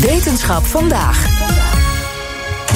Wetenschap vandaag.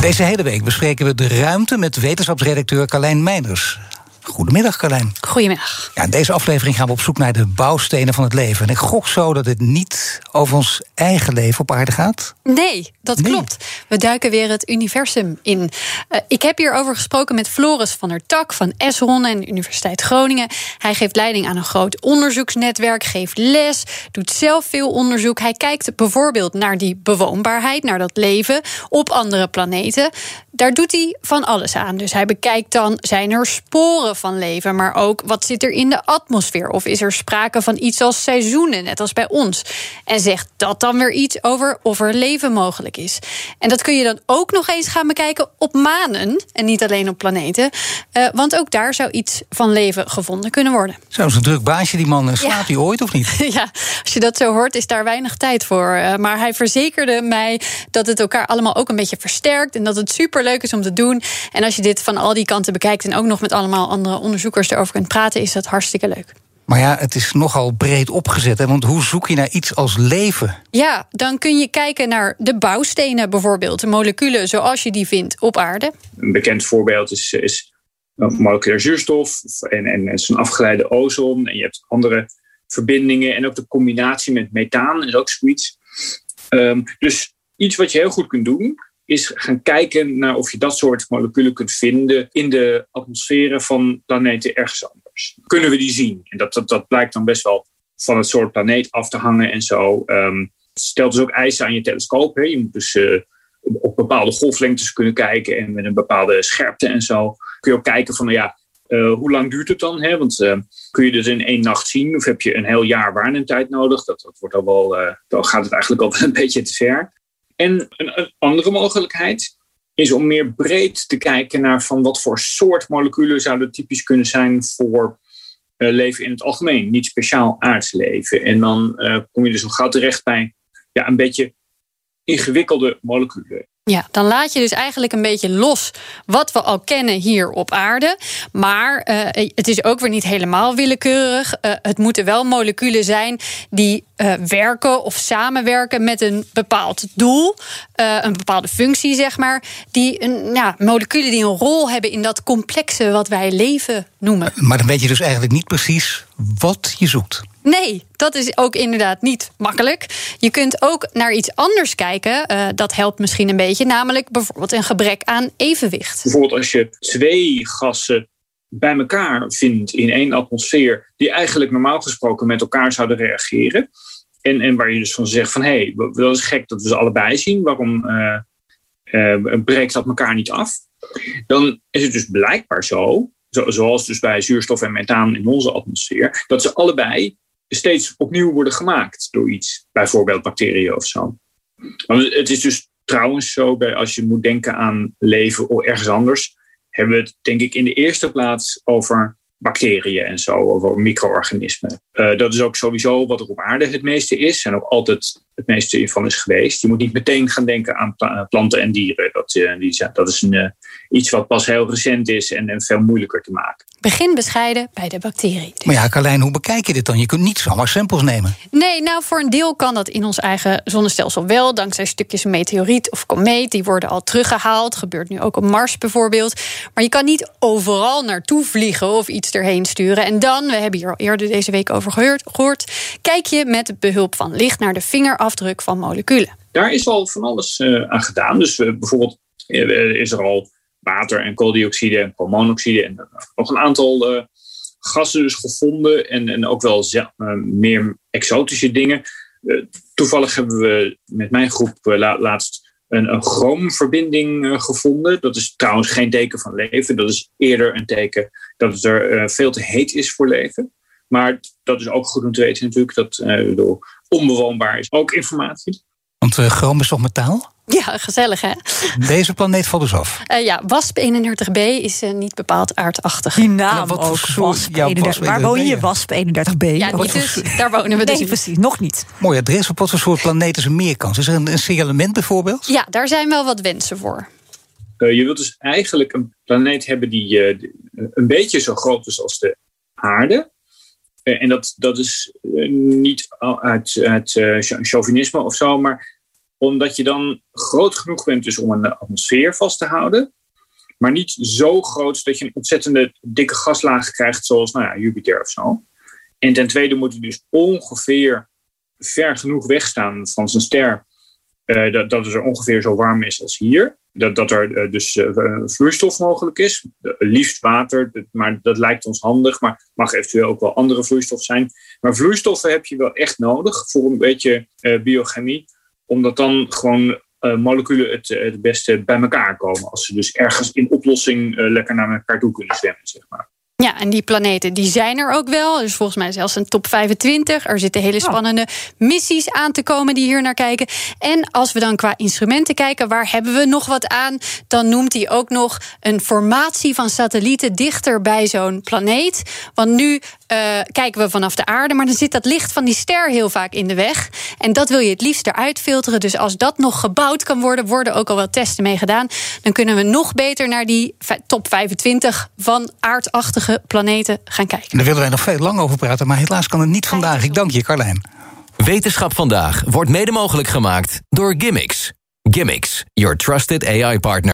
Deze hele week bespreken we de ruimte met wetenschapsredacteur Carlijn Meinders. Goedemiddag, Carlijn. Goedemiddag. Ja, in deze aflevering gaan we op zoek naar de bouwstenen van het leven. En ik gok zo dat het niet over ons eigen leven op aarde gaat. Nee, dat klopt. We duiken weer het universum in. Uh, ik heb hierover gesproken met Floris van der Tak van Esron en Universiteit Groningen. Hij geeft leiding aan een groot onderzoeksnetwerk, geeft les, doet zelf veel onderzoek. Hij kijkt bijvoorbeeld naar die bewoonbaarheid, naar dat leven op andere planeten. Daar doet hij van alles aan. Dus hij bekijkt dan, zijn er sporen van leven, maar ook wat zit er in de atmosfeer? Of is er sprake van iets als seizoenen, net als bij ons? En zegt dat dan weer iets over of er leven mogelijk is? En dat kun je dan ook nog eens gaan bekijken op manen en niet alleen op planeten. Uh, want ook daar zou iets van leven gevonden kunnen worden. Zo is een druk baasje, die man. Slaapt hij ooit of niet? ja, als je dat zo hoort, is daar weinig tijd voor. Uh, maar hij verzekerde mij dat het elkaar allemaal ook een beetje versterkt en dat het superleuk is om te doen. En als je dit van al die kanten bekijkt en ook nog met allemaal andere onderzoekers erover kunt praten, is dat hartstikke leuk. Maar ja, het is nogal breed opgezet. Hè? Want hoe zoek je naar iets als leven? Ja, dan kun je kijken naar de bouwstenen bijvoorbeeld. De moleculen zoals je die vindt op aarde. Een bekend voorbeeld is, is moleculair zuurstof en, en, en zo'n afgeleide ozon. En je hebt andere verbindingen. En ook de combinatie met methaan is ook zoiets. Um, dus iets wat je heel goed kunt doen, is gaan kijken naar of je dat soort moleculen kunt vinden in de atmosferen van planeten ergens anders. Kunnen we die zien? En dat, dat, dat blijkt dan best wel van het soort planeet af te hangen en zo. Um, stelt dus ook eisen aan je telescoop. Hè. Je moet dus uh, op bepaalde golflengtes kunnen kijken en met een bepaalde scherpte en zo. Kun je ook kijken van, ja, uh, hoe lang duurt het dan? Hè? Want uh, kun je dit in één nacht zien of heb je een heel jaar waarnemtijd nodig? Dat, dat wordt al wel, dan gaat het eigenlijk al een beetje te ver. En een, andere mogelijkheid is om meer breed te kijken naar van wat voor soort moleculen zouden typisch kunnen zijn voor uh, leven in het algemeen, niet speciaal aards leven. En dan uh, kom je dus al gauw terecht bij ja, een beetje ingewikkelde moleculen. Ja, dan laat je dus eigenlijk een beetje los wat we al kennen hier op aarde. Maar uh, het is ook weer niet helemaal willekeurig. Uh, het moeten wel moleculen zijn die uh, werken of samenwerken met een bepaald doel, een bepaalde functie, zeg maar. Die een, ja, moleculen die een rol hebben in dat complexe wat wij leven noemen. Maar dan weet je dus eigenlijk niet precies wat je zoekt. Nee, dat is ook inderdaad niet makkelijk. Je kunt ook naar iets anders kijken. Uh, dat helpt misschien een beetje. Namelijk bijvoorbeeld een gebrek aan evenwicht. Bijvoorbeeld als je twee gassen bij elkaar vindt in één atmosfeer. die eigenlijk normaal gesproken met elkaar zouden reageren. En, en waar je dus van zegt van hé, hey, dat is gek dat we ze allebei zien. Waarom uh, uh, breekt dat elkaar niet af? Dan is het dus blijkbaar zo. Zoals dus bij zuurstof en methaan in onze atmosfeer, dat ze allebei steeds opnieuw worden gemaakt door iets, bijvoorbeeld bacteriën of zo. Want het is dus trouwens zo, bij, als je moet denken aan leven of ergens anders, hebben we het denk ik in de eerste plaats over bacteriën en zo, over micro-organismen. Uh, dat is ook sowieso wat er op aarde het meeste is en ook altijd het meeste van is geweest. Je moet niet meteen gaan denken aan planten en dieren. Dat, uh, die, dat is een, uh, iets wat pas heel recent is en, en, veel moeilijker te maken. Begin bescheiden bij de bacterie. Dus. Maar ja, Carlijn, hoe bekijk je dit dan? Je kunt niet zomaar samples nemen. Nee, nou voor een deel kan dat in ons eigen zonnestelsel wel. Dankzij stukjes meteoriet of komeet. Die worden al teruggehaald. Gebeurt nu ook op Mars bijvoorbeeld. Maar je kan niet overal naartoe vliegen of iets erheen sturen. En dan, we hebben hier al eerder deze week over gehoord, gehoord kijk je met behulp van licht naar de vingerafdruk van moleculen. Daar is al van alles uh, aan gedaan. Dus uh, bijvoorbeeld uh, is er al water en kooldioxide en koolmonoxide en nog een aantal gassen dus gevonden. En, en ook wel meer exotische dingen. toevallig hebben we met mijn groep la laatst een, een chroomverbinding gevonden. Dat is trouwens geen teken van leven. Dat is eerder een teken dat het er veel te heet is voor leven. Maar dat is ook goed om te weten natuurlijk. Dat uh, onbewoonbaar is ook informatie. Want uh, chroom is toch metaal? Ja, gezellig hè? Deze planeet valt dus af. Uh, ja, WASP 31b is uh, niet bepaald aardachtig. Die naam wat ook, WASP 31. Waar woon je, WASP 31b? Ja, niet dus, daar wonen we dus Nee, precies, nog niet. Mooi adres. Op wat voor soort planeet is er meer kans? Is er een, een signalement bijvoorbeeld? Ja, daar zijn wel wat wensen voor. Uh, je wilt dus eigenlijk een planeet hebben die een beetje zo groot is als de aarde. en dat, dat is niet uit, uit chauvinisme of zo, maar omdat je dan groot genoeg bent dus om een atmosfeer vast te houden. Maar niet zo groot dat je een ontzettende dikke gaslaag krijgt, zoals nou ja, Jupiter of zo. En ten tweede moet hij dus ongeveer ver genoeg wegstaan van zijn ster. Uh, dat, dat het er ongeveer zo warm is als hier. Dat, dat er uh, dus vloeistof mogelijk is. liefst water, maar dat lijkt ons handig. Maar mag eventueel ook wel andere vloeistof zijn. Maar vloeistoffen heb je wel echt nodig voor een beetje biochemie omdat dan gewoon uh, moleculen het, het beste bij elkaar komen. Als ze dus ergens in oplossing uh, lekker naar elkaar toe kunnen zwemmen, zeg maar. Ja, en die planeten die zijn er ook wel. Dus volgens mij zelfs een top 25. Er zitten hele spannende missies aan te komen die hier naar kijken. En als we dan qua instrumenten kijken, waar hebben we nog wat aan? Dan noemt hij ook nog een formatie van satellieten dichter bij zo'n planeet. Want nu uh, kijken we vanaf de aarde, maar dan zit dat licht van die ster heel vaak in de weg. En dat wil je het liefst eruit filteren. Dus als dat nog gebouwd kan worden, worden ook al wel testen mee gedaan. Dan kunnen we nog beter naar die top 25 van aardachtige planeten gaan kijken. Daar willen wij nog veel lang over praten, maar helaas kan het niet vandaag. Ik dank je, Carlijn. Wetenschap vandaag wordt mede mogelijk gemaakt door Gimmicks. Gimmicks, your trusted AI partner.